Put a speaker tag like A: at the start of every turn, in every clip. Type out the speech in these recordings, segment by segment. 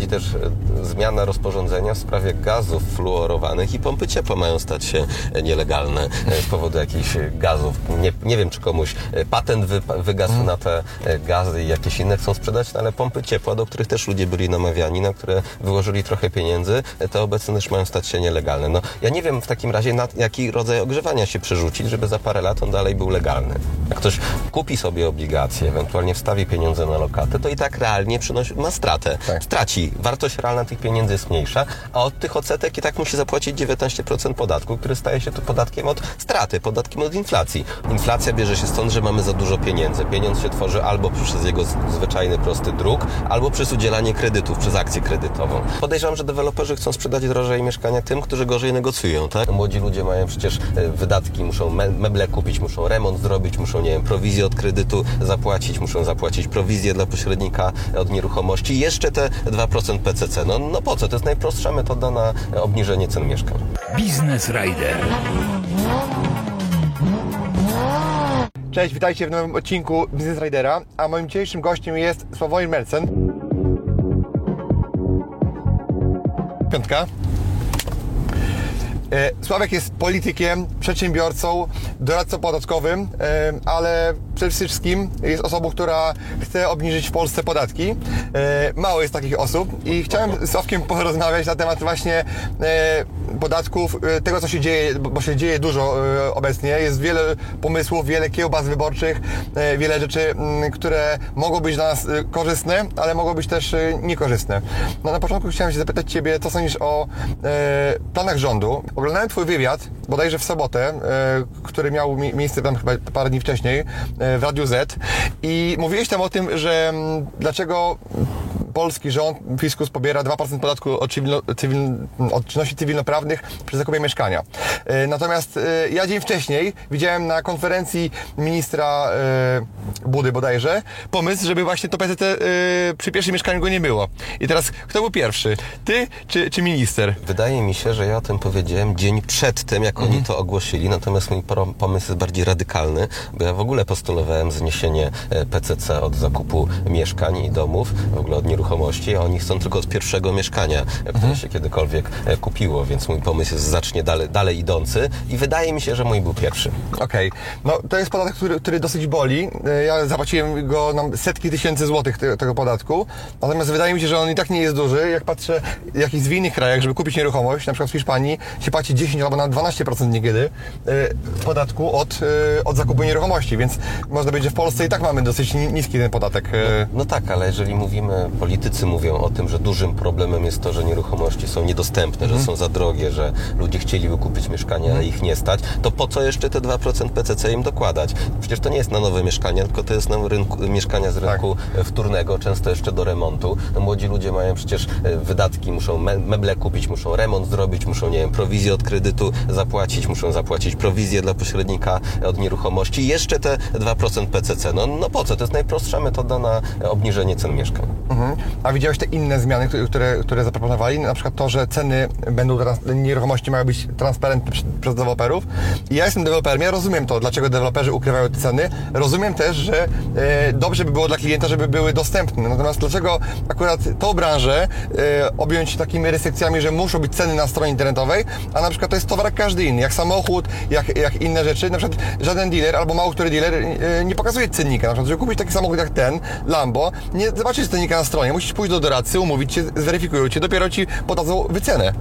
A: Chodzi też e, zmiana rozporządzenia w sprawie gazów fluorowanych i pompy ciepła mają stać się e, nielegalne e, z powodu jakichś gazów. Nie, nie wiem, czy komuś patent wy, wygasł na te gazy i jakieś inne chcą sprzedać, no ale pompy ciepła, do których też ludzie byli namawiani, na które wyłożyli trochę pieniędzy, te obecne też mają stać się nielegalne. No, ja nie wiem w takim razie, na jaki rodzaj ogrzewania się przerzucić, żeby za parę lat on dalej był legalny. Jak ktoś kupi sobie obligacje, ewentualnie wstawi pieniądze na lokatę, to i tak realnie przynosi, ma stratę.
B: Tak.
A: Straci wartość realna tych pieniędzy jest mniejsza, a od tych odsetek i tak musi zapłacić 19% podatku, który staje się tu podatkiem od straty, podatkiem od inflacji. Inflacja bierze się stąd, że mamy za dużo pieniędzy. Pieniądz się tworzy albo przez jego zwyczajny, prosty druk, albo przez udzielanie kredytów, przez akcję kredytową. Podejrzewam, że deweloperzy chcą sprzedać drożej mieszkania tym, którzy gorzej negocjują, tak? Młodzi ludzie mają przecież e, wydatki, muszą me- meble kupić, muszą remont zrobić, muszą, nie wiem, prowizję od kredytu zapłacić, muszą zapłacić prowizję dla pośrednika od nieruchomości. Jeszcze te 2% PCC. No, no po co? To jest najprostsza metoda na obniżenie cen mieszkań.
C: Biznes Rider.
B: Cześć, witajcie w nowym odcinku Business Ridera, a moim dzisiejszym gościem jest Sławomir Melcen. Piątka. E, Sławek jest politykiem, przedsiębiorcą, doradcą podatkowym, e, ale przede wszystkim jest osobą, która chce obniżyć w Polsce podatki. E, Mało jest takich osób i chciałem z Sławkiem porozmawiać na temat właśnie podatków, e, tego co się dzieje, bo się dzieje dużo e, obecnie. Jest wiele pomysłów, wiele kiełbas wyborczych, e, wiele rzeczy, m, które mogą być dla nas korzystne, ale mogą być też niekorzystne. No, na początku chciałem się zapytać Ciebie, co sądzisz o planach rządu. Oglądałem Twój wywiad, bodajże w sobotę, który miał mi- miejsce tam chyba parę dni wcześniej w Radiu Z i mówiłeś tam o tym, że m, dlaczego polski rząd, fiskus pobiera 2% podatku od, cywilno, cywil, od czynności cywilnoprawnych przy zakupie mieszkania. E, Natomiast e, ja dzień wcześniej widziałem na konferencji ministra e, Budy bodajże pomysł, żeby właśnie to PCT przy pierwszym mieszkaniu go nie było. I teraz kto był pierwszy? Ty czy, czy minister?
A: Wydaje mi się, że ja o tym powiedziałem dzień przed tym, jak oni to ogłosili, natomiast mój pomysł jest bardziej radykalny, bo ja w ogóle postulowałem zniesienie PCC od zakupu mieszkań i domów, w ogóle od nieruchomości, a oni chcą tylko od pierwszego mieszkania, które się kiedykolwiek e, kupiło, więc mój pomysł jest znacznie dalej, dalej idący i wydaje mi się, że mój był pierwszy.
B: Okej, no to jest podatek, który, który dosyć boli. E, Ja zapłaciłem go na setki tysięcy złotych te, tego podatku, natomiast wydaje mi się, że on i tak nie jest duży. Jak patrzę, jak jest w innych krajach, żeby kupić nieruchomość, na przykład w Hiszpanii, się płaci 10 albo nawet 12% niekiedy e, podatku od, od zakupu nieruchomości, więc można powiedzieć, że w Polsce i tak mamy dosyć ni- niski ten podatek. e,
A: No tak, ale jeżeli mówimy, politycy mówią o tym, że dużym problemem jest to, że nieruchomości są niedostępne, że są za drogie, że ludzie chcieliby kupić mieszkania, ale ich nie stać, to po co jeszcze te 2% PCC im dokładać? Przecież to nie jest na nowe mieszkania, tylko to jest na rynku, mieszkania z rynku wtórnego, często jeszcze do remontu. No, młodzi ludzie mają przecież e, wydatki, muszą me- meble kupić, muszą remont zrobić, muszą, nie wiem, prowizję od kredytu zapłacić, muszą zapłacić prowizję dla pośrednika od nieruchomości jeszcze te 2% PCC. No, no po co? To jest najprostsza metoda na obniżenie cen mieszkań.
B: Mhm. A widziałeś te inne zmiany, które- które, zaproponowali? Na przykład to, że ceny będą teraz, nieruchomości mają być transparentne przez deweloperów. I ja jestem deweloperem, ja rozumiem to, dlaczego deweloperzy ukrywają te ceny. Rozumiem też, że e, dobrze by było dla klienta, żeby były dostępne. Natomiast dlaczego akurat tą branżę e, objąć takimi restrykcjami, że muszą być ceny na stronie internetowej, a na przykład to jest towar każdy inny, jak samochód, jak, jak inne rzeczy. Na przykład żaden dealer albo mało który dealer e, nie pokazuje cennika. Na przykład, żeby kupić taki samochód jak ten, Lambo, nie zobaczysz cennika na stronie. Musisz pójść do doradcy, umówić się, zweryfikują cię, dopiero ci podadzą wycenę.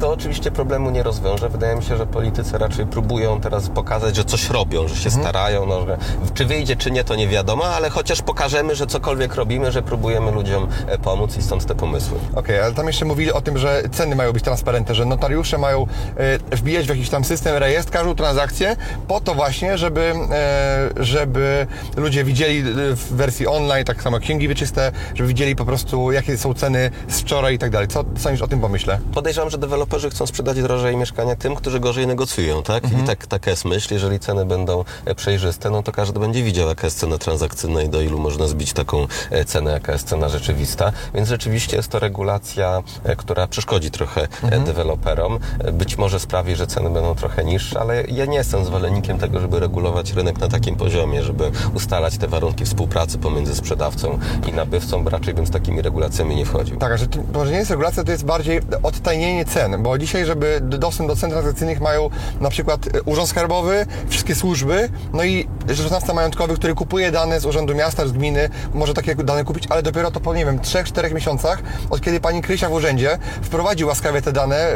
A: To oczywiście problemu nie rozwiąże. Wydaje mi się, że politycy raczej próbują teraz pokazać, że coś robią, że się
B: Mhm.
A: starają. No, że czy wyjdzie, czy nie, to nie wiadomo, ale chociaż pokażemy, że cokolwiek robimy, że próbujemy ludziom e, pomóc i stąd te pomysły.
B: Okej, ale tam jeszcze mówili o tym, że ceny mają być transparentne, że notariusze mają e, wbijać w jakiś tam system, rejestr każdą transakcję po to właśnie, żeby, e, żeby ludzie widzieli w wersji online, tak samo księgi wieczyste, żeby widzieli po prostu jakie są ceny z wczoraj i tak dalej. Co sądzisz o tym pomyśle?
A: Podejrzewam, że deweloperzy chcą sprzedać drożej mieszkania tym, którzy gorzej negocjują, tak?
B: Mhm.
A: I tak, taka jest myśl. Jeżeli ceny będą e, przejrzyste, no to każdy będzie widział, jaka jest cena transakcyjna i do ilu można zbić taką e, cenę, jaka jest cena rzeczywista. Więc rzeczywiście jest to regulacja, e, która przeszkodzi trochę
B: Mhm.
A: deweloperom. Być może sprawi, że ceny będą trochę niższe, ale ja nie jestem zwolennikiem tego, żeby regulować rynek na takim poziomie, żeby ustalać te warunki współpracy pomiędzy sprzedawcą i nabywcą, bo raczej bym z takimi regulacjami nie wchodził.
B: Tak, że to może nie jest regulacja, to jest bardziej odtajnienie cen, bo dzisiaj, żeby dostęp do cen transakcyjnych mają na przykład e, Urząd Skarbowy, wszystkie służby, no i rzeczoznawca majątkowy, który kupuje dane z Urzędu Miasta, z gminy, może takie dane kupić, ale dopiero to po, nie wiem, 3-4 miesiącach, od kiedy pani Krysia w urzędzie wprowadzi łaskawie te dane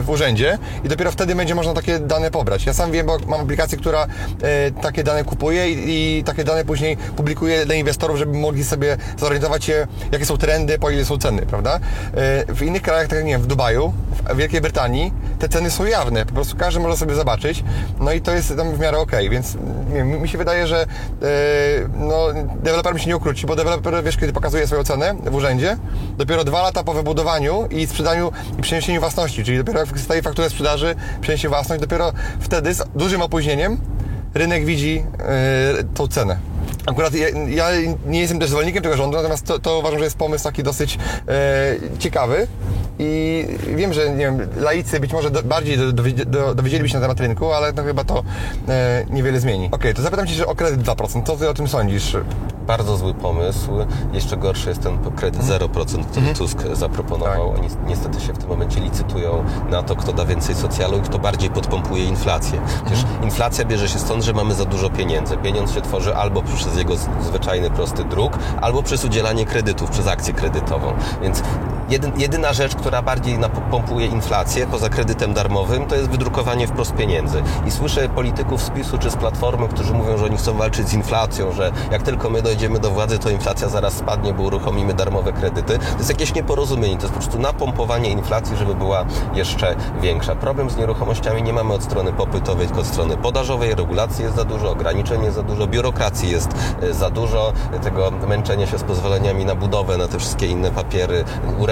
B: w urzędzie i dopiero wtedy będzie można takie dane pobrać. Ja sam wiem, bo mam aplikację, która e, takie dane kupuje i, i takie dane później publikuje dla inwestorów, żeby mogli sobie zorientować się, jakie są trendy, po ile są ceny, prawda? E, W innych krajach, tak jak nie wiem, w Dubaju, w Wielkiej Brytanii, te ceny są jawne, po prostu każdy może sobie zobaczyć, no i to jest tam w miarę okej, więc nie wiem, mi się wydaje, że e, no, deweloper się nie ukróci, bo deweloper, wiesz, kiedy pokazuje swoją cenę w urzędzie, dopiero dwa lata po wybudowaniu i sprzedaniu i przeniesieniu własności, czyli dopiero jak staje fakturę sprzedaży, przeniesie własność, dopiero wtedy z dużym opóźnieniem rynek widzi e, tą cenę. Akurat ja, ja nie jestem też zwolennikiem tego rządu, natomiast to, to uważam, że jest pomysł taki dosyć e, ciekawy i wiem, że nie wiem, laicy być może do, bardziej do, do, dowiedzieliby się na temat rynku, ale to chyba to e, niewiele zmieni. Okej, to zapytam Cię jeszcze o kredyt 2%. Co Ty o tym sądzisz?
A: Bardzo zły pomysł. Jeszcze gorszy jest ten kredyt 0%, który Tusk zaproponował. Oni niestety się w tym momencie licytują na to, kto da więcej socjalu i kto bardziej podpompuje inflację. Przecież inflacja bierze się stąd, że mamy za dużo pieniędzy. Pieniądz się tworzy albo przez jego zwyczajny, prosty druk, albo przez udzielanie kredytów, przez akcję kredytową. Więc jedyn, jedyna rzecz, która bardziej napompuje inflację, poza kredytem darmowym, to jest wydrukowanie wprost pieniędzy. I słyszę polityków z PiSu czy z Platformy, którzy mówią, że oni chcą walczyć z inflacją, że jak tylko my dojdziemy do władzy, to inflacja zaraz spadnie, bo uruchomimy darmowe kredyty. To jest jakieś nieporozumienie. To jest po prostu napompowanie inflacji, żeby była jeszcze większa. Problem z nieruchomościami nie mamy od strony popytowej, tylko od strony podażowej. Regulacji jest za dużo, ograniczeń jest za dużo, biurokracji jest e, za dużo, tego męczenia się z pozwoleniami na budowę, na te wszystkie inne papiery,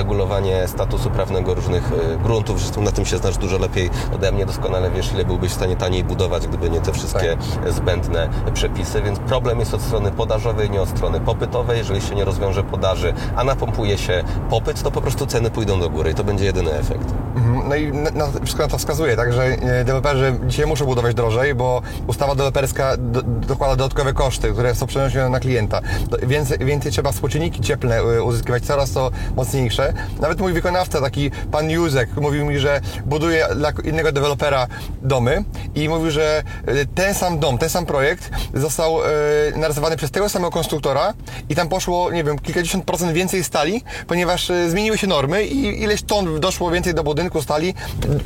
A: uregulowanie statusu prawnego różnych e, gruntów. Zresztą na tym się znasz dużo lepiej ode mnie. Doskonale wiesz, ile byłbyś w stanie taniej budować, gdyby nie te wszystkie zbędne przepisy. Więc problem jest od strony podażowej, nie od strony popytowej. Jeżeli się nie rozwiąże podaży, a napompuje się popyt, to po prostu ceny pójdą do góry i to będzie jedyny efekt.
B: Mhm, No i na, na, wszystko na to wskazuje, tak, że e, deweloperzy dzisiaj muszą budować drożej, bo ustawa deweloperska do, dokłada dodatkowe koszty, które są przeniesione na klienta. Do- Więcej, więcej trzeba współczynniki cieplne e, uzyskiwać, coraz to mocniejsze. Nawet mój wykonawca, taki pan Józek, mówił mi, że buduje dla innego dewelopera domy i mówił, że e, ten sam dom, ten sam projekt został e, narysowany przez tego samego konstruktora i tam poszło, nie wiem, kilkadziesiąt procent więcej stali, ponieważ e, zmieniły się normy i ileś ton doszło więcej do budynku stali.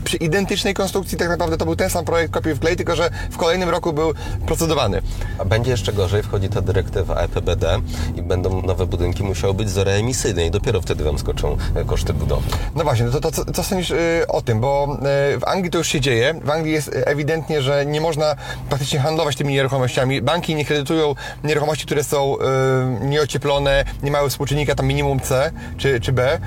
B: Przy identycznej konstrukcji tak naprawdę to był ten sam projekt kopiuj w klej, tylko że w kolejnym roku był procedowany.
A: A będzie jeszcze gorzej, wchodzi ta dyrektywa EPBD i będą nowe budynki musiały być zeroemisyjne i dopiero wtedy Wam skoczą koszty budowy.
B: No właśnie, no to, to co, co sądzisz y, o tym? Bo y, w Anglii to już się dzieje. W Anglii jest y, ewidentnie, że nie można praktycznie handlować tymi nieruchomościami. Banki nie kredytują nieruchomości, które są nieocieplone, nie mają współczynnika tam minimum C czy, czy B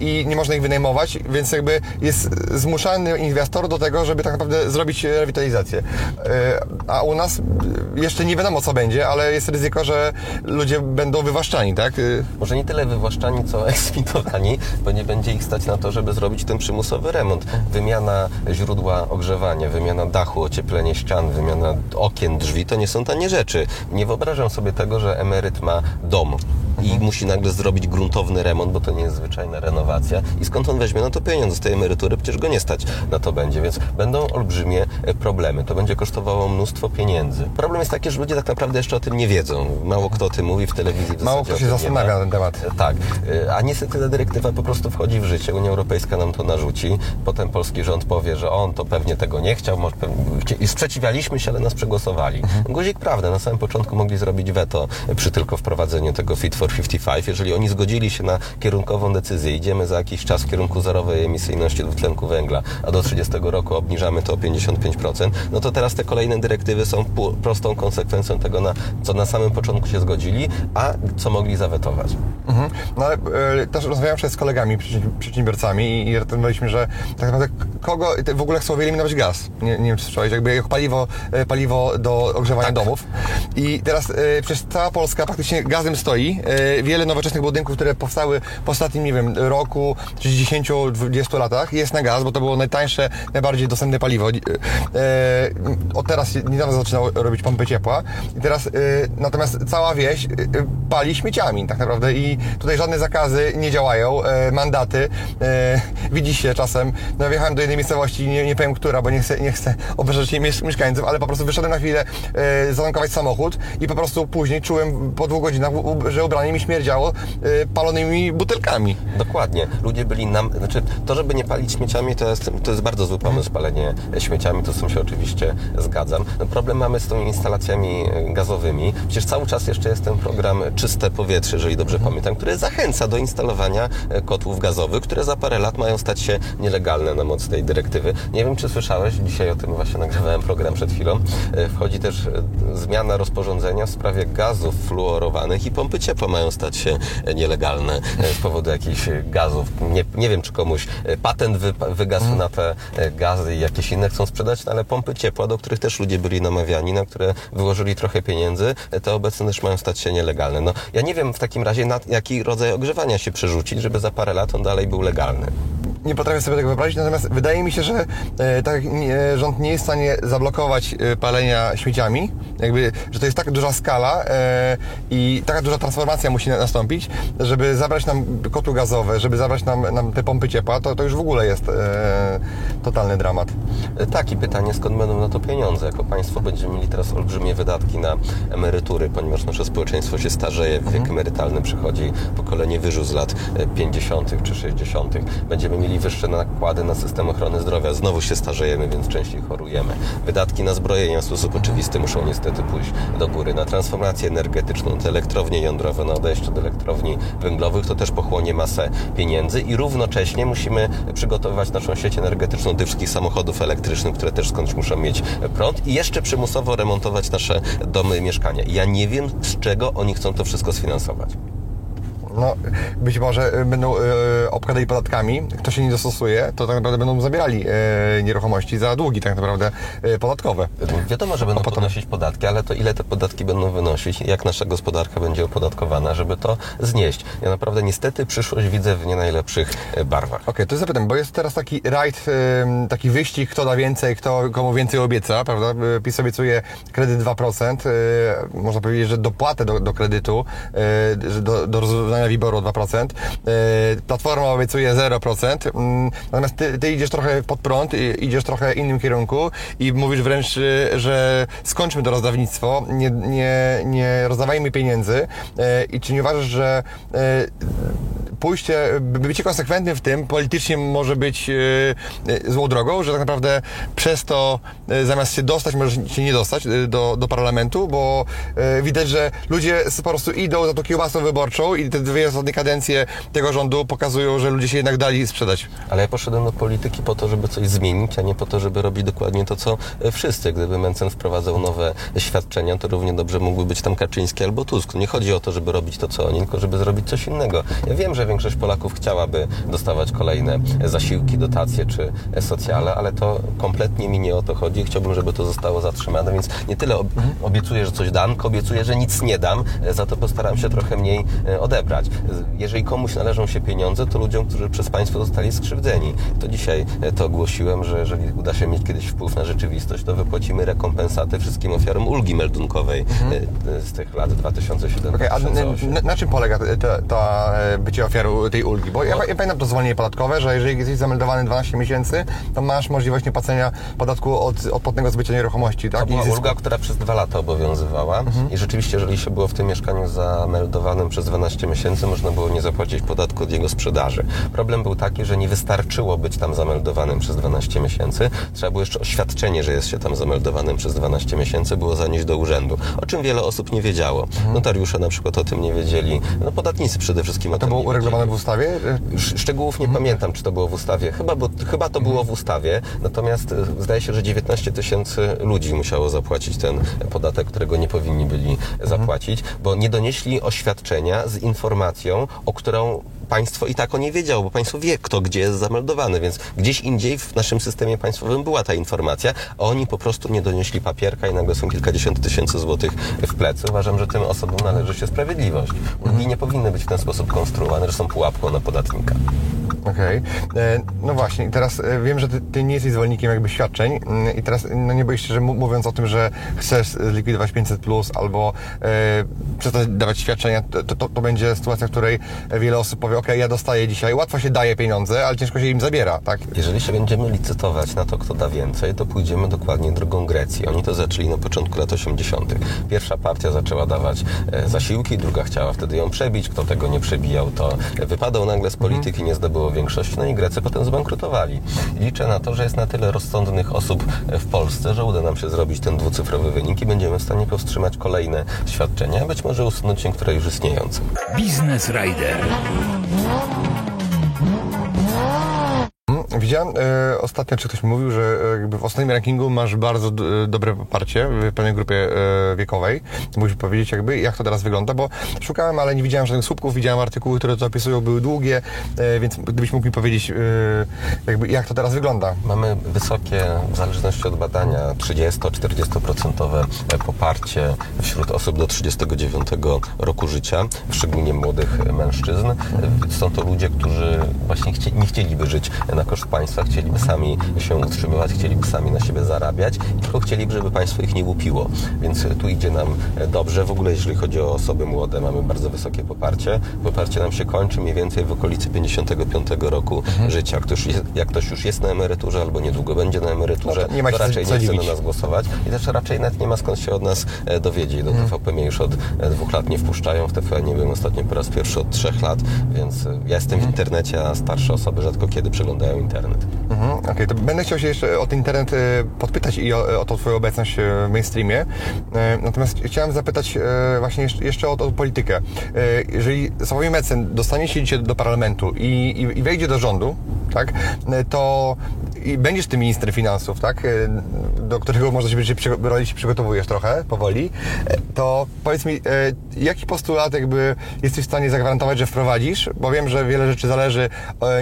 B: i nie można ich wynajmować, więc jakby jest zmuszany inwestor do tego, żeby tak naprawdę zrobić rewitalizację. A u nas jeszcze nie wiadomo co będzie, ale jest ryzyko, że ludzie będą wywłaszczani, tak?
A: Może nie tyle wywłaszczani, co eksmitowani, bo nie będzie ich stać na to, żeby zrobić ten przymusowy remont. Wymiana źródła ogrzewania, wymiana dachu, ocieplenie ścian, wymiana okien, drzwi, to nie są tanie rzeczy. Nie wyobrażam sobie tego, że emeryt ma dom i musi nagle zrobić gruntowny remont, bo to nie jest zwyczajna renowacja. I skąd on weźmie na to pieniądze z tej emerytury? Przecież go nie stać na to będzie, więc będą olbrzymie e, problemy. To będzie kosztowało mnóstwo pieniędzy. Problem jest taki, że ludzie tak naprawdę jeszcze o tym nie wiedzą. Mało kto o tym mówi w telewizji. w
B: Mało kto się zastanawia na ten temat.
A: Tak, y, a niestety dyrektywa po prostu wchodzi w życie, Unia Europejska nam to narzuci, potem polski rząd powie, że on to pewnie tego nie chciał, może i sprzeciwialiśmy się, ale nas przegłosowali. Guzik prawda, na samym początku mogli zrobić weto przy tylko wprowadzeniu tego Fit for 55. Jeżeli oni zgodzili się na kierunkową decyzję, idziemy za jakiś czas w kierunku zerowej emisyjności dwutlenku węgla, a do 30 roku obniżamy to o 55%, no to teraz te kolejne dyrektywy są prostą konsekwencją tego, na, co na samym początku się zgodzili, a co mogli zawetować.
B: Mhm. No ale e, też rozmawiałem wczoraj z kolegami, przedsiębi- przedsiębiorcami i, rozmawialiśmy, że tak naprawdę kogo w ogóle chcą wyeliminować gaz. Nie, nie wiem, czy słyszałeś, jakby jako paliwo, e, paliwo do ogrzewania
A: Tak.
B: domów. I teraz e, przez cała Polska praktycznie gazem stoi. E, wiele nowoczesnych budynków, które powstały w ostatnim, nie wiem, roku, czy 10-20 latach jest na gaz, bo to było najtańsze, najbardziej dostępne paliwo. E, od teraz niedawno zaczynało robić pompy ciepła. I teraz natomiast cała wieś pali śmieciami tak naprawdę i tutaj żadne zakazy nie działają, e, mandaty. E, widzi się czasem, no wjechałem do jednej miejscowości, nie, nie powiem która, bo nie chcę, nie chcę obrażać mieszkańców, ale po prostu wyszedłem na chwilę e, zatankować samochód i po prostu później czułem po dwóch godzinach, że ubranie mi śmierdziało palonymi butelkami.
A: Dokładnie. Ludzie byli nam, znaczy to, żeby nie palić śmieciami, to jest, to jest bardzo zły pomysł, palenie śmieciami, to z tym się oczywiście zgadzam. No, problem mamy z tymi instalacjami gazowymi. Przecież cały czas jeszcze jest ten program Czyste Powietrze, jeżeli dobrze pamiętam, który zachęca do instalowania e, kotłów gazowych, które za parę lat mają stać się nielegalne na mocy tej dyrektywy. Nie wiem, czy słyszałeś, dzisiaj o tym właśnie nagrywałem program przed chwilą. E, Wchodzi też e, zmiana rozporządzenia w sprawie gazów fluorowanych i pompy ciepła mają stać się nielegalne z powodu jakichś gazów. Nie, nie wiem, czy komuś patent wy, wygasł na te gazy i jakieś inne chcą sprzedać, no ale pompy ciepła, do których też ludzie byli namawiani, na które wyłożyli trochę pieniędzy, te obecne też mają stać się nielegalne. No, ja nie wiem w takim razie, na jaki rodzaj ogrzewania się żeby za parę lat on dalej był legalny.
B: Nie potrafię sobie tego wyobrazić, natomiast wydaje mi się, że e, tak nie, rząd nie jest w stanie zablokować e, palenia śmieciami, jakby, że to jest tak duża skala e, i taka duża transformacja musi na- nastąpić, żeby zabrać nam kotły gazowe, żeby zabrać nam, nam te pompy ciepła, to, to już w ogóle jest e, totalny dramat.
A: E, Tak, i pytanie, skąd będą na to pieniądze? Jako państwo będziemy mieli teraz olbrzymie wydatki na emerytury, ponieważ nasze społeczeństwo się starzeje, wiek emerytalny przychodzi, pokolenie wyżu z lat e, 50. czy 60. Będziemy mieli wyższe nakłady na system ochrony zdrowia, znowu się starzejemy, więc częściej chorujemy. Wydatki na zbrojenia w sposób oczywisty muszą niestety pójść do góry. Na transformację energetyczną, te elektrownie jądrowe, na odejście do elektrowni węglowych, to też pochłonie masę pieniędzy i równocześnie musimy przygotowywać naszą sieć energetyczną do wszystkich samochodów elektrycznych, które też skądś muszą mieć prąd i jeszcze przymusowo remontować nasze domy i mieszkania. Ja nie wiem, z czego oni chcą to wszystko sfinansować.
B: No, być może e, będą e, obkładali podatkami, kto się nie dostosuje, to tak naprawdę będą zabierali e, nieruchomości za długi tak naprawdę e, podatkowe.
A: Wiadomo, że będą
B: A potem-
A: podnosić podatki, ale to ile te podatki będą wynosić, jak nasza gospodarka będzie opodatkowana, żeby to znieść. Ja naprawdę niestety przyszłość widzę w nie najlepszych barwach.
B: Okej, to zapytam, bo jest teraz taki rajd, taki wyścig, kto da więcej, kto komu więcej obieca, prawda? Y, PiS obiecuje kredyt 2%, y, można powiedzieć, że dopłatę do, do kredytu, y, do, do rozwiązania wyboru o 2%. Y, Platforma obiecuje 0%, ym, natomiast ty, ty idziesz trochę pod prąd, idziesz trochę innym kierunku i mówisz wręcz, y, że skończmy to rozdawnictwo, nie, nie, nie rozdawajmy pieniędzy. Y, i czy nie uważasz, że y, pójście, by- bycie konsekwentnym w tym politycznie może być e, e, złą drogą, że tak naprawdę przez to e, zamiast się dostać, może się nie dostać e, do, do parlamentu, bo e, widać, że ludzie po prostu idą za tą kiełbasą wyborczą i te dwie ostatnie kadencje tego rządu pokazują, że ludzie się jednak dali sprzedać.
A: Ale ja poszedłem do polityki po to, żeby coś zmienić, a nie po to, żeby robić dokładnie to, co e, wszyscy. Gdyby Mencen wprowadzał nowe świadczenia, to równie dobrze mógłby być tam Kaczyński albo Tusk. Nie chodzi o to, żeby robić to, co oni, tylko żeby zrobić coś innego. Ja wiem, że większość Polaków chciałaby dostawać kolejne zasiłki, dotacje czy socjale, ale to kompletnie mi nie o to chodzi. Chciałbym, żeby to zostało zatrzymane, więc nie tyle ob- obiecuję, że coś dam, tylko obiecuję, że nic nie dam, e, za to postaram się trochę mniej e, odebrać. Jeżeli komuś należą się pieniądze, to ludziom, którzy przez państwo zostali skrzywdzeni. To dzisiaj e, to ogłosiłem, że jeżeli uda się mieć kiedyś wpływ na rzeczywistość, to wypłacimy rekompensaty wszystkim ofiarom ulgi meldunkowej e, e, z tych lat 2007
B: Okay, a na,
A: 2008
B: na, czym polega to, to, e, bycie ofiarą tej ulgi? Bo ja, ja pamiętam to zwolnienie podatkowe, że jeżeli jesteś zameldowany 12 miesięcy, to masz możliwość niepłacenia podatku od odpłatnego zbycia nieruchomości, tak?
A: To była
B: zysku.
A: ulga, która przez dwa lata obowiązywała i rzeczywiście, jeżeli się było w tym mieszkaniu zameldowanym przez 12 miesięcy, można było nie zapłacić podatku od jego sprzedaży. Problem był taki, że nie wystarczyło być tam zameldowanym przez 12 miesięcy. Trzeba było jeszcze oświadczenie, że jest się tam zameldowanym przez 12 miesięcy, było zanieść do urzędu, o czym wiele osób nie wiedziało. Notariusze na przykład o tym nie wiedzieli, no podatnicy przede wszystkim o
B: To
A: tym
B: było
A: nie
B: uregulowane w ustawie?
A: Sz- Szczegółów nie pamiętam, czy to było w ustawie. Chyba, bo, chyba to było w ustawie, natomiast e, zdaje się, że 19 tysięcy ludzi musiało zapłacić ten podatek, którego nie powinni byli zapłacić, bo nie donieśli oświadczenia z informacją, o którą państwo i tak o nie wiedziało, bo państwo wie, kto gdzie jest zameldowany, więc gdzieś indziej w naszym systemie państwowym była ta informacja, a oni po prostu nie donieśli papierka i nagle są kilkadziesiąt tysięcy złotych w plecy. Uważam, że tym osobom należy się sprawiedliwość. Ulgi nie powinny być w ten sposób konstruowane, że są pułapką na podatnika.
B: Okej. E, No właśnie, i teraz e, wiem, że ty, ty nie jesteś zwolennikiem jakby świadczeń mm, i teraz no nie boisz się, że mówiąc o tym, że chcesz zlikwidować 500 plus albo e, przestać dawać świadczenia, to, to, to będzie sytuacja, w której wiele osób powie, ok, ja dostaję dzisiaj, łatwo się daje pieniądze, ale ciężko się im zabiera, tak?
A: Jeżeli się będziemy licytować na to, kto da więcej, to pójdziemy dokładnie drogą Grecji. Oni to zaczęli na początku lat 80. Pierwsza partia zaczęła dawać e, zasiłki, druga chciała wtedy ją przebić. Kto tego nie przebijał, to wypadał nagle z polityki, nie zdobyło większości. No i Grecy potem zbankrutowali. Liczę na to, że jest na tyle rozsądnych osób e, w Polsce, że uda nam się zrobić ten dwucyfrowy wynik i będziemy w stanie powstrzymać kolejne świadczenia, być może usunąć niektóre już istniejące.
C: Biznes Rider.
B: Mm, Widziałem e, ostatnio, czy ktoś mi mówił, że e, jakby w ostatnim rankingu masz bardzo e, dobre poparcie w pewnej grupie e, wiekowej. Musisz powiedzieć jakby, jak to teraz wygląda, bo szukałem, ale nie widziałem żadnych słupków, widziałem artykuły, które to opisują, były długie, e, więc gdybyś mógł mi powiedzieć e, jakby, jak to teraz wygląda.
A: Mamy wysokie, w zależności od badania, 30-40% poparcie wśród osób do 39 roku życia, szczególnie młodych mężczyzn. Są to ludzie, którzy właśnie chcie, nie chcieliby żyć na koszt państwa, chcieliby sami się utrzymywać, chcieliby sami na siebie zarabiać, tylko chcieliby, żeby państwo ich nie łupiło. Więc tu idzie nam dobrze. W ogóle jeśli chodzi o osoby młode, mamy bardzo wysokie poparcie. Poparcie nam się kończy mniej więcej w okolicy 55 roku życia. Jak ktoś, jest, jak ktoś już jest na emeryturze albo niedługo będzie na emeryturze,
B: No to co-
A: raczej nie chce na nas głosować i też raczej nawet nie ma skąd się od nas e, dowiedzieć. Do TVP mnie już od e, dwóch lat nie wpuszczają. W TVN nie byłem ostatnio po raz pierwszy od trzech lat, więc e, ja jestem w internecie, a starsze osoby rzadko kiedy przeglądają internet.
B: Mhm, Okej, to będę chciał się jeszcze o ten internet e, podpytać i o, o tą Twoją obecność e, w mainstreamie. E, Natomiast chciałem zapytać e, właśnie jeszcze- o, o politykę. E, Jeżeli Sławomir Mencen dostanie się do parlamentu i, i, i wejdzie do rządu, tak, e, to i będziesz tym ministrem finansów, tak, e, do którego może się będzie się przygotowujesz trochę, powoli, e, to powiedz mi, e, jaki postulat jakby jesteś w stanie zagwarantować, że wprowadzisz, bo wiem, że wiele rzeczy zależy,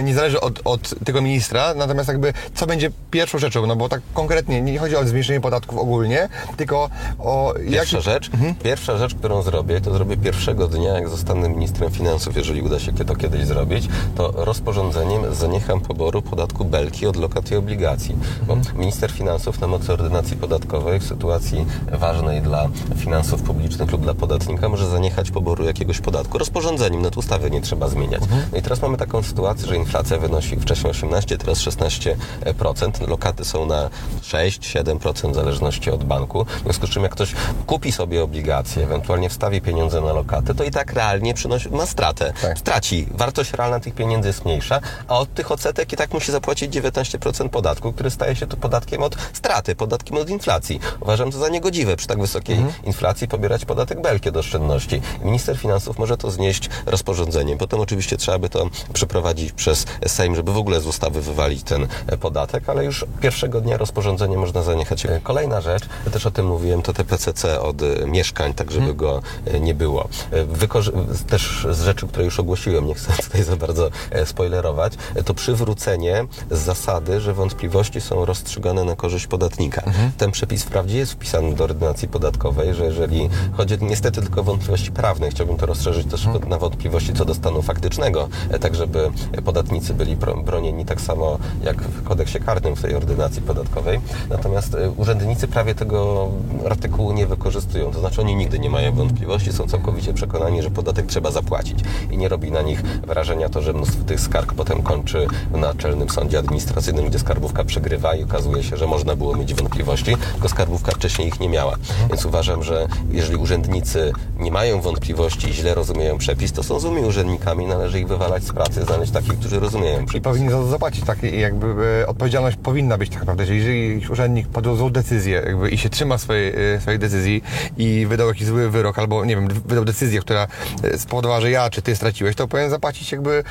B: nie zależy od, od tego ministra, natomiast jakby co będzie pierwszą rzeczą, no bo tak konkretnie nie chodzi o zmniejszenie podatków ogólnie, tylko o
A: Pierwsza
B: jaki-
A: rzecz, pierwsza rzecz, którą zrobię, to zrobię pierwszego dnia, jak zostanę ministrem finansów, jeżeli uda się to kiedyś zrobić, to rozporządzeniem zaniecham poboru podatku belki od lokat i obligacji. Bo minister finansów na mocy ordynacji podatkowej w sytuacji ważnej dla finansów publicznych lub dla podatnika może zaniechać poboru jakiegoś podatku rozporządzeniem, nawet ustawy nie trzeba zmieniać. No i teraz mamy taką sytuację, że inflacja wynosi wcześniej 18, teraz 16%. Lokaty są na 6-7% w zależności od banku. W związku z czym jak ktoś kupi sobie obligacje, ewentualnie wstawi pieniądze na lokaty, to i tak realnie przynosi, ma stratę.
B: Tak.
A: Straci. Wartość realna tych pieniędzy jest mniejsza, a od tych odsetek i tak musi zapłacić 19% podatku, który staje się tu podatkiem od straty, podatkiem od inflacji. Uważam to za niegodziwe przy tak wysokiej inflacji pobierać podatek belki od oszczędności. Minister finansów może to znieść rozporządzeniem. Potem oczywiście trzeba by to przeprowadzić przez Sejm, żeby w ogóle z ustawy wywalić ten podatek, ale już pierwszego dnia rozporządzenie można zaniechać. E, Kolejna rzecz, ja też o tym mówiłem, to te PCC od e, mieszkań, tak żeby go e, nie było. Wykorzy- też z rzeczy, które już ogłosiłem, nie chcę tutaj za bardzo spoilerować, to przywrócenie z zasady, że że wątpliwości są rozstrzygane na korzyść podatnika. Ten przepis wprawdzie jest wpisany do ordynacji podatkowej, że jeżeli chodzi niestety tylko o wątpliwości prawne, chciałbym to rozszerzyć też na wątpliwości co do stanu faktycznego, e, tak żeby podatnicy byli bro- bronieni tak samo jak w kodeksie karnym w tej ordynacji podatkowej. Natomiast e, urzędnicy prawie tego artykułu nie wykorzystują. To znaczy oni nigdy nie mają wątpliwości, są całkowicie przekonani, że podatek trzeba zapłacić. I nie robi na nich wrażenia to, że mnóstwo tych skarg potem kończy w Naczelnym Sądzie Administracyjnym, gdzie skarbówka przegrywa i okazuje się, że można było mieć wątpliwości, tylko skarbówka wcześniej ich nie miała. Więc uważam, że jeżeli urzędnicy nie mają wątpliwości i źle rozumieją przepis, to są złymi urzędnikami, należy ich wywalać z pracy, znaleźć takich, którzy rozumieją
B: I
A: przepis.
B: powinni za to zapłacić, tak? I jakby e, odpowiedzialność powinna być tak naprawdę, że jeżeli urzędnik podjął decyzję jakby, i się trzyma swojej, e, swojej decyzji i wydał jakiś zły wyrok, albo nie wiem, wydał decyzję, która e, spowodowała, że ja czy ty straciłeś, to powinien zapłacić jakby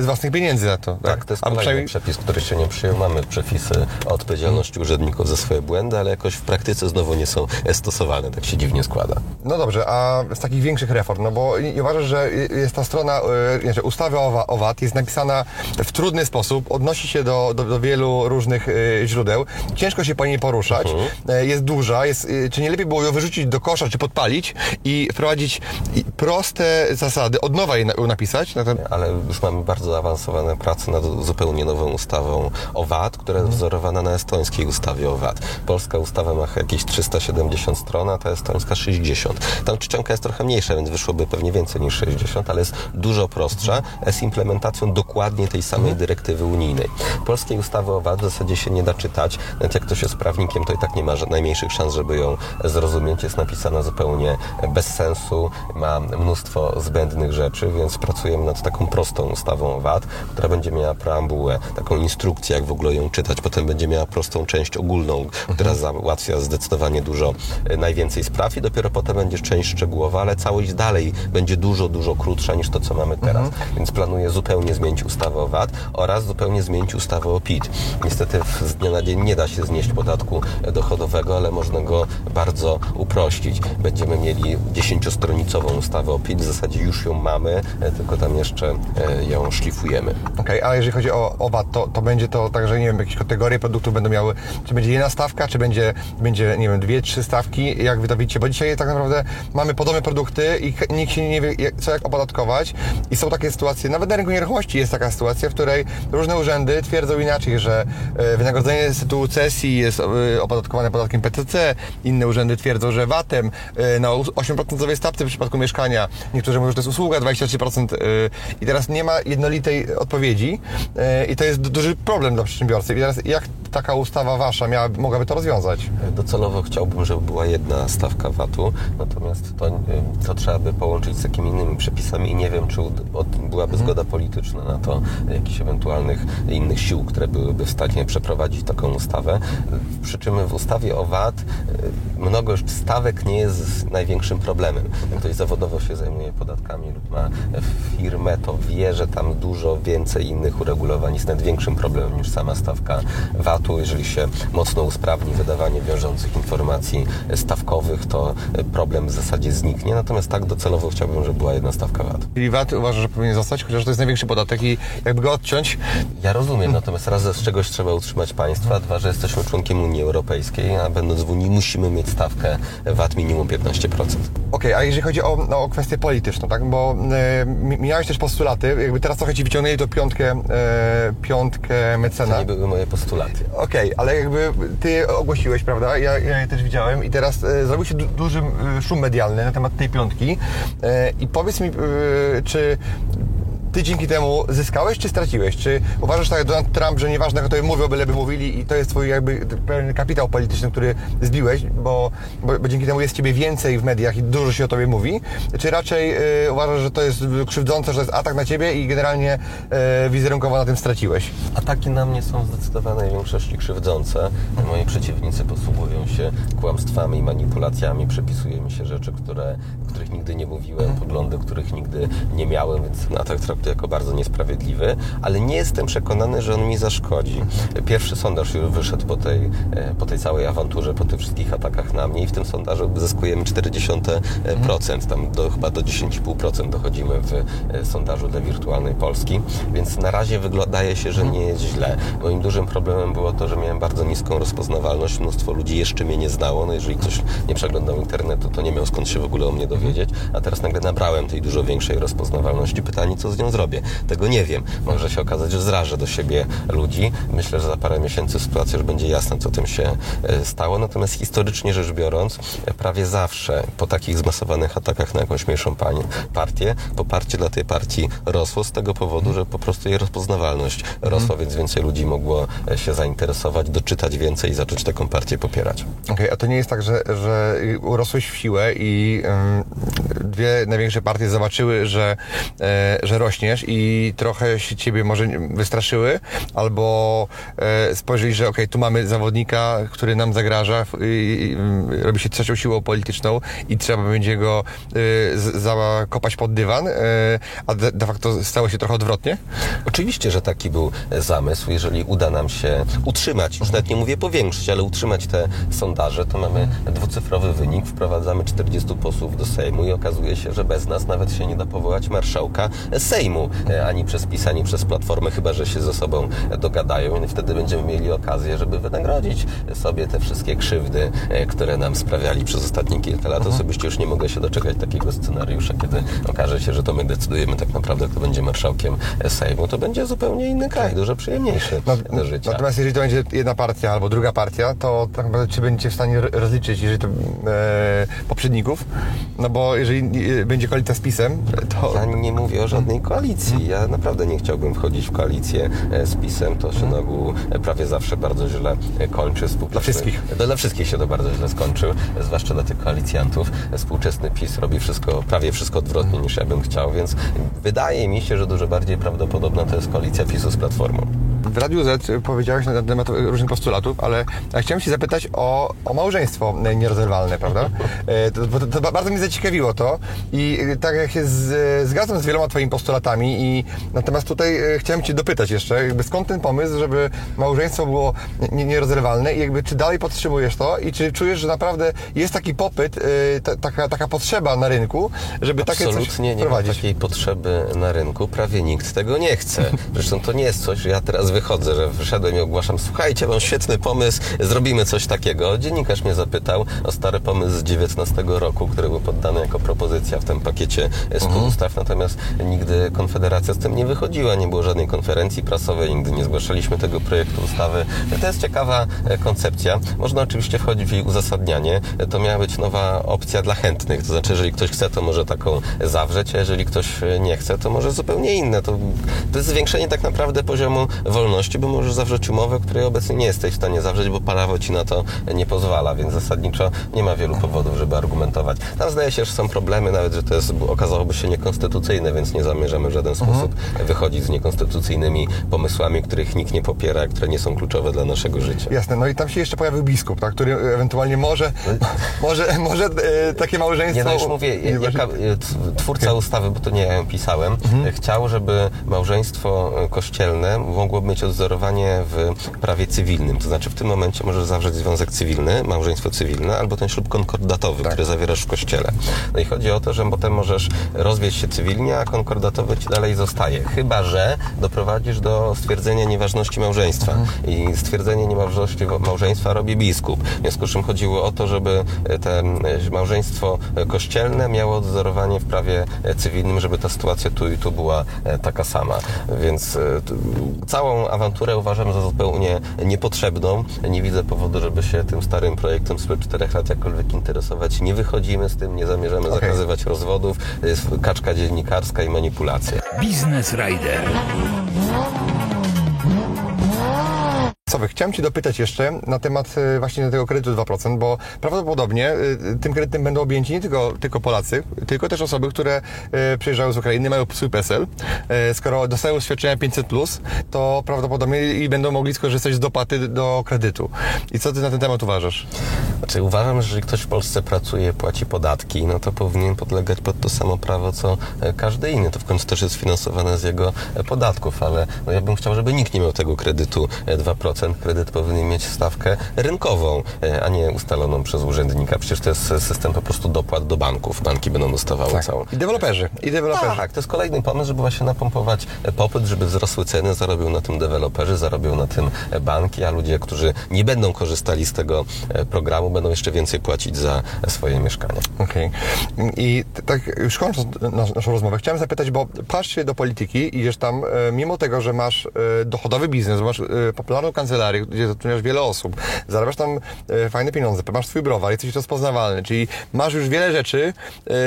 B: z własnych pieniędzy za to.
A: Tak, to jest kolejny
B: przynajmniej
A: przepis, który się nie przyjął. Mamy przepisy o odpowiedzialności urzędników za swoje błędy, ale jakoś w praktyce znowu nie są stosowane. Tak się dziwnie składa.
B: No dobrze, a z takich większych reform, no bo nie uważasz, że jest ta strona, e, znaczy ustawa o VAT jest napisana w trudny sposób, odnosi się do, do, do wielu różnych e, źródeł, ciężko się po niej poruszać, e, jest duża, jest, e, czy nie lepiej było ją wyrzucić do kosza, czy podpalić i wprowadzić proste zasady, od nowa je na- napisać? Na ten...
A: Ale już mamy bardzo zaawansowane prace nad zupełnie nową ustawą o VAT, która jest wzorowana na estońskiej ustawie o VAT. Polska ustawa ma jakieś 370 stron, a ta estońska 60. Tam czcionka jest trochę mniejsza, więc wyszłoby pewnie więcej niż 60, ale jest dużo prostsza, z implementacją dokładnie tej samej dyrektywy unijnej. Polskiej ustawy o VAT w zasadzie się nie da czytać, nawet jak ktoś jest prawnikiem, to i tak nie ma najmniejszych szans, żeby ją zrozumieć. Jest napisana zupełnie bez sensu, ma mnóstwo zbędnych rzeczy, więc pracujemy nad taką prostą ustawą o VAT, która będzie miała preambułę, taką instrukcję, jak w ogóle ją czytać. Potem będzie miała prostą część ogólną, która załatwia zdecydowanie dużo e, najwięcej spraw i dopiero potem będzie część szczegółowa, ale całość dalej będzie dużo, dużo krótsza niż to, co mamy teraz. Więc planuję zupełnie zmienić ustawę o VAT oraz zupełnie zmienić ustawę o PIT. Niestety z dnia na dzień nie da się znieść podatku e, dochodowego, ale można go bardzo uprościć. Będziemy mieli dziesięciostronicową ustawę o PIT, w zasadzie już ją mamy, e, tylko tam jeszcze ją szlifujemy.
B: Okej, a jeżeli chodzi o, o VAT, to, to będzie to tak, że nie wiem, jakieś kategorie produktów będą miały, czy będzie jedna stawka, czy będzie, będzie nie wiem, dwie, trzy stawki, jak wy to widzicie, bo dzisiaj tak naprawdę mamy podobne produkty i nikt się nie wie, co jak opodatkować. I są takie sytuacje, nawet na rynku nieruchomości jest taka sytuacja, w której różne urzędy twierdzą inaczej, że e, wynagrodzenie z tytułu cesji jest e, opodatkowane podatkiem PCC, inne urzędy twierdzą, że VAT-em e, na 8% stawce w przypadku mieszkania, niektórzy mówią, że to jest usługa 23% e, i teraz nie ma jednolitej odpowiedzi i to jest du- duży problem dla przedsiębiorcy. I teraz jak taka ustawa wasza miała, mogłaby to rozwiązać?
A: Docelowo chciałbym, żeby była jedna stawka VAT-u, natomiast to, to trzeba by połączyć z takimi innymi przepisami i nie wiem, czy byłaby zgoda polityczna na to, jakichś ewentualnych innych sił, które byłyby w stanie przeprowadzić taką ustawę. Przy czym w ustawie o VAT mnogość stawek nie jest największym problemem. Jak ktoś zawodowo się zajmuje podatkami lub ma firmę, to wie, że tam dużo więcej innych uregulowań jest nawet większym problemem niż sama stawka VAT-u. Jeżeli się mocno usprawni wydawanie wiążących informacji stawkowych, to problem w zasadzie zniknie. Natomiast tak docelowo chciałbym, żeby była jedna stawka VAT.
B: Czyli VAT uważasz, że powinien zostać, chociaż to jest największy podatek i jakby go odciąć,
A: Ja rozumiem, natomiast raz, z czegoś trzeba utrzymać państwa, dwa, że jesteśmy członkiem Unii Europejskiej, a będąc w Unii musimy mieć stawkę VAT minimum 15%.
B: Okej, a jeżeli chodzi o, no, o kwestię polityczną, tak? Bo e, mi- miałeś też postulaty, jakby teraz trochę ci wyciągnęli to piątkę, e, piątkę
A: To
B: mecena.
A: nie były moje postulaty.
B: Okej, ale jakby ty ogłosiłeś, prawda? Ja, ja je też widziałem i teraz e, zrobił się du duży e, szum medialny na temat tej piątki. E, I powiedz mi, e, czy ty dzięki temu zyskałeś, czy straciłeś? Czy uważasz tak jak Donald Trump, że nieważne kto mówią, byleby mówili i to jest twój jakby pewien kapitał polityczny, który zbiłeś, bo, bo, bo dzięki temu jest ciebie więcej w mediach i dużo się o tobie mówi? Czy raczej e, uważasz, że to jest krzywdzące, że to jest atak na ciebie i generalnie e, wizerunkowo na tym straciłeś?
A: Ataki na mnie są w zdecydowanej większości krzywdzące. Moi przeciwnicy posługują się kłamstwami, manipulacjami, przypisuje mi się rzeczy, które, których nigdy nie mówiłem, poglądy, których nigdy nie miałem, więc atak traktuję jako bardzo niesprawiedliwy, ale nie jestem przekonany, że on mi zaszkodzi. Pierwszy sondaż już wyszedł po tej, e, po tej całej awanturze, po tych wszystkich atakach na mnie i w tym sondażu zyskujemy 0,4%, tam do, chyba do 10,5% dochodzimy w e, sondażu dla wirtualnej Polski, więc na razie wydaje się, że nie jest źle. Moim dużym problemem było to, że miałem bardzo niską rozpoznawalność, mnóstwo ludzi jeszcze mnie nie znało, no jeżeli ktoś nie przeglądał internetu, to nie miał skąd się w ogóle o mnie dowiedzieć, a teraz nagle nabrałem tej dużo większej rozpoznawalności. Pytanie, co z nią zrobię? Tego nie wiem. Może się okazać, że zrażę do siebie ludzi. Myślę, że za parę miesięcy sytuacja już będzie jasna, co tym się e, stało. Natomiast historycznie rzecz biorąc, e, prawie zawsze po takich zmasowanych atakach na jakąś mniejszą partię, poparcie dla tej partii rosło z tego powodu, że po prostu jej rozpoznawalność rosła, więc więcej ludzi mogło e, się zainteresować, doczytać więcej i zacząć taką partię popierać.
B: Okej, a to nie jest tak, że, że urosłeś w siłę i dwie największe partie zobaczyły, że, e, że rośniesz i trochę się ciebie może wystraszyły, albo e, spojrzeli, że okej, tu mamy zawodnika, który nam zagraża, i, i, ym, robi się trzecią siłą polityczną i trzeba będzie go e, z- zakopać pod dywan, e, a de, de facto stało się trochę odwrotnie?
A: Oczywiście, że taki był zamysł. Jeżeli uda nam się utrzymać, już nawet nie mówię powiększyć, ale utrzymać te sondaże, to mamy dwucyfrowy wynik, wprowadzamy 40 posłów do Sejmu i okazuje się, że bez nas nawet się nie da powołać marszałka Sejmu, e, ani przez PiS, ani przez Platformę, chyba że się ze sobą dogadają i wtedy będziemy mieli okazję, żeby wynagrodzić sobie te wszystkie krzywdy, e, które nam sprawiali przez ostatnie kilka lat. Osobiście już nie mogę się doczekać takiego scenariusza, kiedy okaże się, że to my decydujemy tak naprawdę, kto będzie marszałkiem Sejmu. To będzie zupełnie inny kraj, dużo przyjemniejszy do życia.
B: Natomiast jeżeli to będzie jedna partia albo druga partia, to tak naprawdę czy będziecie w stanie rozliczyć, jeżeli to e, poprzedników? No bo jeżeli e, będzie koalicja z PiSem, to...
A: Ja nie mówię o żadnej koalicji. Ja naprawdę nie chciałbym wchodzić w koalicję e, z PiSem. To się na ogół e, prawie zawsze bardzo źle e, kończy. Współczesny,
B: Dla wszystkich.
A: Dla, dla wszystkich się to bardzo źle skończył, zwłaszcza dla tych koalicjantów. Współczesny PiS robi wszystko, prawie wszystko odwrotnie niż ja bym chciał, więc wydaje mi się, że dużo bardziej prawdopodobna to jest koalicja PiSu z Platformą.
B: W Radiu Z powiedziałeś na temat różnych postulatów, ale chciałem się zapytać o, o małżeństwo nierozerwalne, prawda? E, To, to, to bardzo mnie zaciekawiło to i tak jak się z, zgadzam z wieloma Twoimi postulatami i natomiast tutaj e, chciałem Cię dopytać jeszcze, jakby skąd ten pomysł, żeby małżeństwo było nie- nierozerwalne i jakby czy dalej podtrzymujesz to i czy czujesz, że naprawdę jest taki popyt, e, ta, taka, taka potrzeba na rynku, żeby takie coś
A: Absolutnie nie ma takiej potrzeby na rynku. Prawie nikt tego nie chce. Zresztą to nie jest coś, że ja teraz wychodzę, że wyszedłem i ogłaszam, słuchajcie, mam świetny pomysł, zrobimy coś takiego. Dziennikarz mnie zapytał o stary pomysł z 19 roku, który był poddany jako propozycja w tym pakiecie
B: Mhm.
A: ustaw, natomiast nigdy Konfederacja z tym nie wychodziła, nie było żadnej konferencji prasowej, nigdy nie zgłaszaliśmy tego projektu ustawy. To jest ciekawa e, koncepcja. Można oczywiście wchodzić w jej uzasadnianie. To miała być nowa opcja dla chętnych, to znaczy, jeżeli ktoś chce, to może taką zawrzeć, a jeżeli ktoś e, nie chce, to może zupełnie inne. To, to jest zwiększenie tak naprawdę poziomu wolności, bo możesz zawrzeć umowę, której obecnie nie jesteś w stanie zawrzeć, bo prawo ci na to nie pozwala, więc zasadniczo nie ma wielu powodów, żeby argumentować. Tam zdaje się, że są problemy, nawet, że to jest, okazałoby się niekonstytucyjne, więc nie zamierzamy w żaden sposób wychodzić z niekonstytucyjnymi pomysłami, których nikt nie popiera, które nie są kluczowe dla naszego życia.
B: Jasne, no i tam się jeszcze pojawił biskup, tak, który ewentualnie może, może, może e, takie małżeństwo...
A: Nie, no już mówię, jaka, t- twórca ustawy, bo to nie ja ją pisałem, chciał, żeby małżeństwo kościelne mogło mieć odzorowanie w prawie cywilnym. To znaczy w tym momencie możesz zawrzeć związek cywilny, małżeństwo cywilne, albo ten ślub konkordatowy, który zawierasz w kościele. No i chodzi o to, że potem możesz rozwieść się cywilnie, a konkordatowy ci dalej zostaje. Chyba, że doprowadzisz do stwierdzenia nieważności małżeństwa. I stwierdzenie nieważności małżeństwa robi biskup. W związku z czym chodziło o to, żeby e, te e, małżeństwo e, kościelne miało odzorowanie w prawie cywilnym, żeby ta sytuacja tu i tu była taka sama. Więc t- całą awanturę uważam za zupełnie niepotrzebną. Nie widzę powodu, żeby się tym starym projektem sprzed czterech lat jakkolwiek interesować. Nie wychodzimy z tym, nie zamierzamy
B: Okej.
A: zakazywać rozwodów. To jest kaczka dziennikarska i manipulacja.
C: Biznes Rider.
B: Sowy, chciałem Cię dopytać jeszcze na temat e, właśnie tego kredytu 2%, bo prawdopodobnie e, tym kredytem będą objęci nie tylko, tylko Polacy, tylko też osoby, które e, przyjeżdżają z Ukrainy, mają swój PESEL. Skoro dostają świadczenia 500+, to prawdopodobnie i będą mogli skorzystać z dopłaty do kredytu. I co Ty na ten temat uważasz?
A: Znaczy, uważam, że jeżeli ktoś w Polsce pracuje, płaci podatki, no to powinien podlegać pod to samo prawo, co każdy inny. To w końcu też jest finansowane z jego podatków, ale no ja bym chciał, żeby nikt nie miał tego kredytu 2%. 100% kredyt powinien mieć stawkę rynkową, e, a nie ustaloną przez urzędnika. Przecież to jest system po prostu dopłat do banków. Banki będą dostawały tak. całą.
B: I deweloperzy. I deweloperzy.
A: Tak, tak. to jest kolejny pomysł, żeby właśnie napompować e, popyt, żeby wzrosły ceny, zarobią na tym deweloperzy, zarobią na tym e, banki, a ludzie, którzy nie będą korzystali z tego programu, będą jeszcze więcej płacić za swoje mieszkanie.
B: Okej. Okay. I tak już kończąc naszą rozmowę, chciałem zapytać, bo patrz się do polityki, idziesz tam, mimo tego, że masz dochodowy biznes, masz popularną kancelarii, kancelarię, gdzie zatrudniasz wiele osób, zarabiasz tam e, fajne pieniądze, masz swój browar, jesteś rozpoznawalny, czyli masz już wiele rzeczy,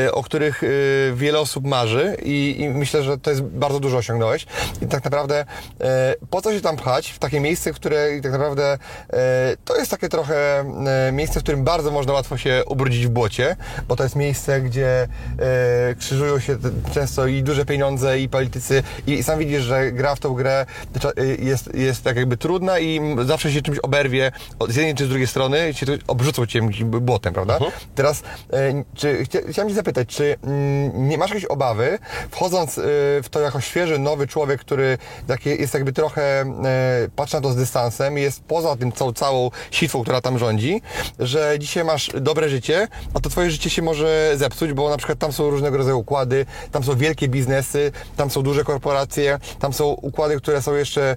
B: e, o których e, wiele osób marzy i, i myślę, że to jest bardzo dużo osiągnąłeś. I tak naprawdę po co się tam pchać w takie miejsce, które tak naprawdę to jest takie trochę miejsce, w którym bardzo można łatwo się ubrudzić w błocie, bo to jest miejsce, gdzie krzyżują się często i duże pieniądze i politycy i, sam widzisz, że gra w tą grę jest, jest tak jakby trudna i m- zawsze się czymś oberwie z jednej czy z drugiej strony i się obrzucą cię błotem, prawda? Teraz e, czy, chcia, chciałem Cię zapytać, czy mm, nie masz jakiejś obawy, wchodząc e, w to jako świeży, nowy człowiek, który taki jest jakby trochę, e, patrzy na to z dystansem, jest poza tym całą, całą sitwą, która tam rządzi, że dzisiaj masz dobre życie, a to Twoje życie się może zepsuć, bo na przykład tam są różnego rodzaju układy, tam są wielkie biznesy, tam są duże korporacje, tam są układy, które są jeszcze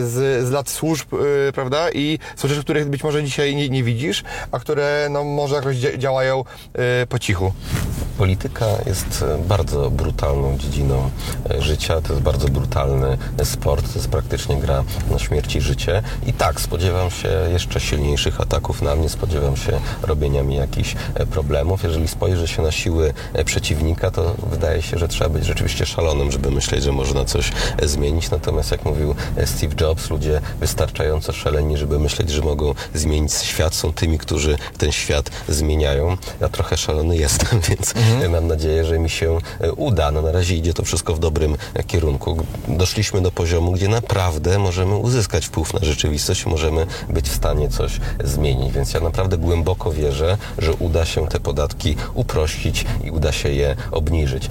B: z, z lat służb, e, prawda? I są rzeczy, których być może dzisiaj nie, nie widzisz, a które no, może jakoś dzia- działają e, po cichu.
A: Polityka jest e, bardzo brutalną dziedziną życia, to jest bardzo brutalny sport, to jest praktycznie gra na śmierć i życie. I tak, spodziewam się jeszcze silniejszych ataków na mnie, spodziewam się robienia mi jakichś problemów. Jeżeli spojrzy się na siły przeciwnika, to wydaje się, że trzeba być rzeczywiście szalonym, żeby myśleć, że można coś zmienić. Natomiast jak mówił Steve Jobs, ludzie wystarczająco szaleni, żeby myśleć, że mogą zmienić świat, są tymi, którzy ten świat zmieniają. Ja trochę szalony jestem, więc e, mam nadzieję, że mi się e, uda. No na razie idzie to wszystko w dobrym e, kierunku. Doszliśmy do poziomu, gdzie naprawdę możemy uzyskać wpływ na rzeczywistość, możemy być w stanie coś zmienić. Więc ja naprawdę głęboko wierzę, że uda się te podatki uprościć i uda się je obniżyć.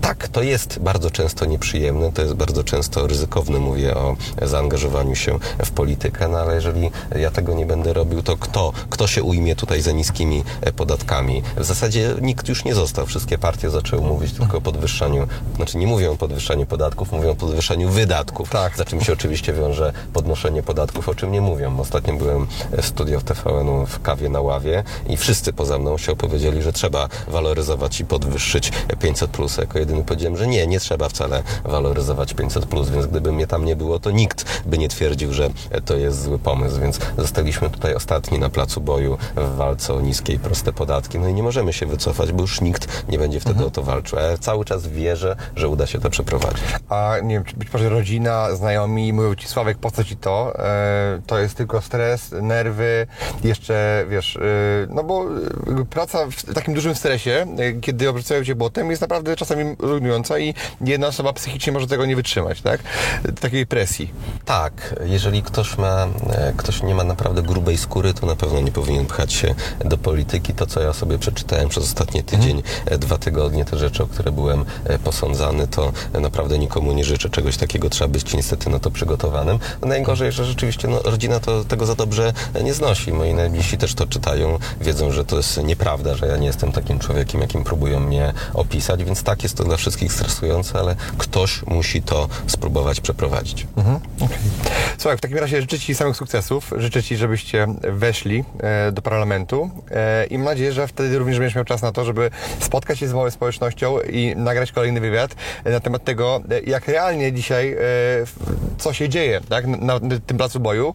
A: Tak, to jest bardzo często nieprzyjemne, to jest bardzo często ryzykowne, mówię o zaangażowaniu się w politykę, no ale jeżeli ja tego nie będę robił, to kto, kto się ujmie tutaj za niskimi e, podatkami? W zasadzie nikt już nie został, wszystkie partie zaczęły mówić tylko o podwyższaniu, znaczy nie mówią o podwyższaniu podatków, mówią o podwyższaniu wydatków,
B: Tak.
A: za czym się oczywiście wiąże podnoszenie podatków, o czym nie mówią. Ostatnio byłem w studio w TVN-u w kawie na ławie i wszyscy poza mną się opowiedzieli, że trzeba waloryzować i podwyższyć 500 plus. Jako jedyny powiedziałem, że nie, nie trzeba wcale waloryzować 500 plus, więc gdyby mnie tam nie było, to nikt by nie twierdził, że to jest zły pomysł, więc zostaliśmy tutaj ostatni na placu boju w walce o niskie i proste podatki. No i nie możemy się wycofać, bo już nikt nie będzie wtedy o to walczył. Ja cały czas wierzę, że uda się to przeprowadzić.
B: A nie wiem, być może rodzina, znajomi mówią ci, Sławek, po co ci to? E, to jest tylko stres, nerwy, jeszcze, wiesz, e, no bo praca w takim dużym stresie, e, kiedy obrzucają cię błotem, jest naprawdę czasami rujnująca i jedna osoba psychicznie może tego nie wytrzymać, tak? Takiej presji.
A: Tak, jeżeli ktoś ma, e, ktoś nie ma naprawdę grubej skóry, to na pewno nie powinien pchać się do polityki. To, co ja sobie przeczytałem przez ostatni tydzień, e, dwa tygodnie, te rzeczy, o które byłem e, posądzany, to naprawdę nikomu nie życzę czegoś takiego. Trzeba być niestety na to przygotowanym. No, najgorzej, że rzeczywiście no, rodzina to tego za dobrze nie znosi. Moi najbliżsi też to czytają, wiedzą, że to jest nieprawda, że ja nie jestem takim człowiekiem, jakim próbują mnie opisać, więc tak jest to dla wszystkich stresujące, ale ktoś musi to spróbować przeprowadzić.
B: Słuchaj, w takim razie życzę Ci samych sukcesów, życzę Ci, żebyście weszli e, do parlamentu e, i mam nadzieję, że wtedy również będziesz miał czas na to, żeby spotkać się z małą społecznością i nagrać kolejny wywiad e, na temat tego, e, jak realnie dzisiaj, e, co się dzieje tak, na, na tym placu boju.